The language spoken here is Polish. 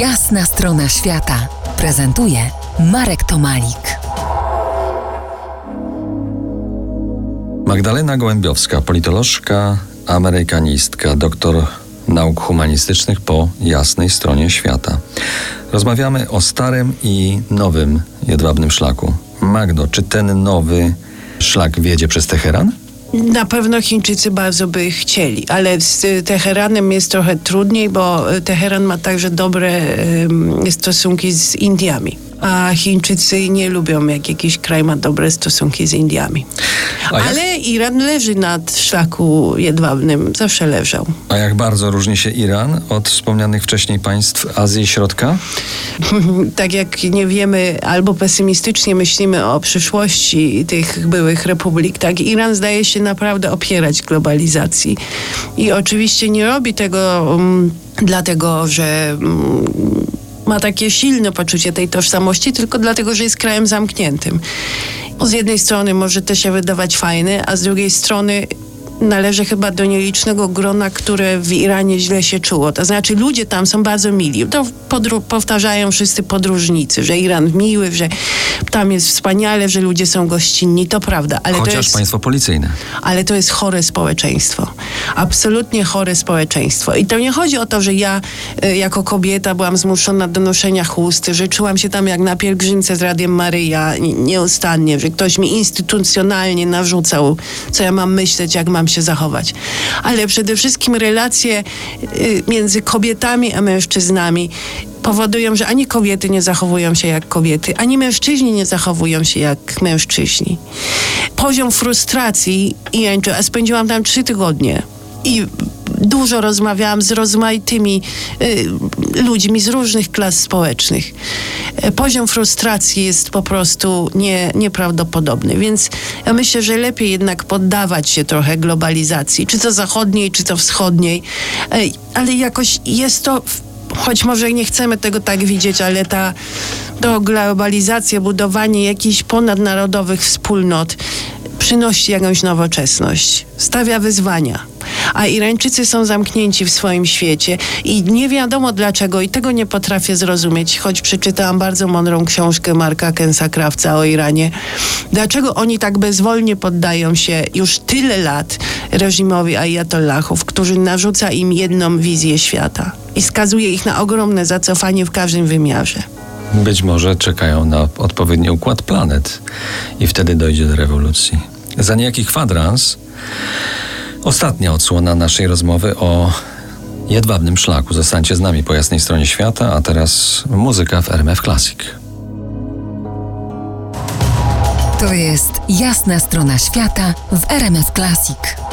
Jasna strona świata prezentuje Marek Tomalik. Magdalena Gołębiowska, politolożka, amerykanistka, doktor nauk humanistycznych po jasnej stronie świata. Rozmawiamy o starym i nowym jedwabnym szlaku. Magdo, czy ten nowy szlak wiedzie przez Teheran? Na pewno Chińczycy bardzo by chcieli, ale z Teheranem jest trochę trudniej, bo Teheran ma także dobre stosunki z Indiami a Chińczycy nie lubią, jak jakiś kraj ma dobre stosunki z Indiami. Ale Iran leży nad szlaku jedwabnym, zawsze leżał. A jak bardzo różni się Iran od wspomnianych wcześniej państw Azji Środka? tak jak nie wiemy, albo pesymistycznie myślimy o przyszłości tych byłych republik, tak Iran zdaje się naprawdę opierać globalizacji. I oczywiście nie robi tego um, dlatego, że um, ma takie silne poczucie tej tożsamości, tylko dlatego, że jest krajem zamkniętym. Z jednej strony może to się wydawać fajne, a z drugiej strony należy chyba do nielicznego grona, które w Iranie źle się czuło. To znaczy ludzie tam są bardzo mili. To powtarzają wszyscy podróżnicy, że Iran miły, że tam jest wspaniale, że ludzie są gościnni. To prawda. Ale Chociaż to jest, państwo policyjne. Ale to jest chore społeczeństwo. Absolutnie chore społeczeństwo. I to nie chodzi o to, że ja y, jako kobieta byłam zmuszona do noszenia chusty, że czułam się tam jak na pielgrzymce z Radiem Maryja nieustannie, że ktoś mi instytucjonalnie narzucał, co ja mam myśleć, jak mam się zachować. Ale przede wszystkim relacje y, między kobietami a mężczyznami powodują, że ani kobiety nie zachowują się jak kobiety, ani mężczyźni nie zachowują się jak mężczyźni. Poziom frustracji i a spędziłam tam trzy tygodnie i dużo rozmawiałam z rozmaitymi y, ludźmi z różnych klas społecznych. E, poziom frustracji jest po prostu nie, nieprawdopodobny, więc ja myślę, że lepiej jednak poddawać się trochę globalizacji, czy to zachodniej, czy to wschodniej, e, ale jakoś jest to choć może nie chcemy tego tak widzieć, ale ta globalizacja, budowanie jakichś ponadnarodowych wspólnot przynosi jakąś nowoczesność, stawia wyzwania. A Irańczycy są zamknięci w swoim świecie i nie wiadomo dlaczego i tego nie potrafię zrozumieć, choć przeczytałam bardzo mądrą książkę Marka Kensa Krawca o Iranie. Dlaczego oni tak bezwolnie poddają się już tyle lat reżimowi ajatollahów, który narzuca im jedną wizję świata i skazuje ich na ogromne zacofanie w każdym wymiarze. Być może czekają na odpowiedni układ planet i wtedy dojdzie do rewolucji. Za niejaki kwadrans ostatnia odsłona naszej rozmowy o jedwabnym szlaku. Zostańcie z nami po jasnej stronie świata, a teraz muzyka w RMF Classic. To jest jasna strona świata w RMF Classic.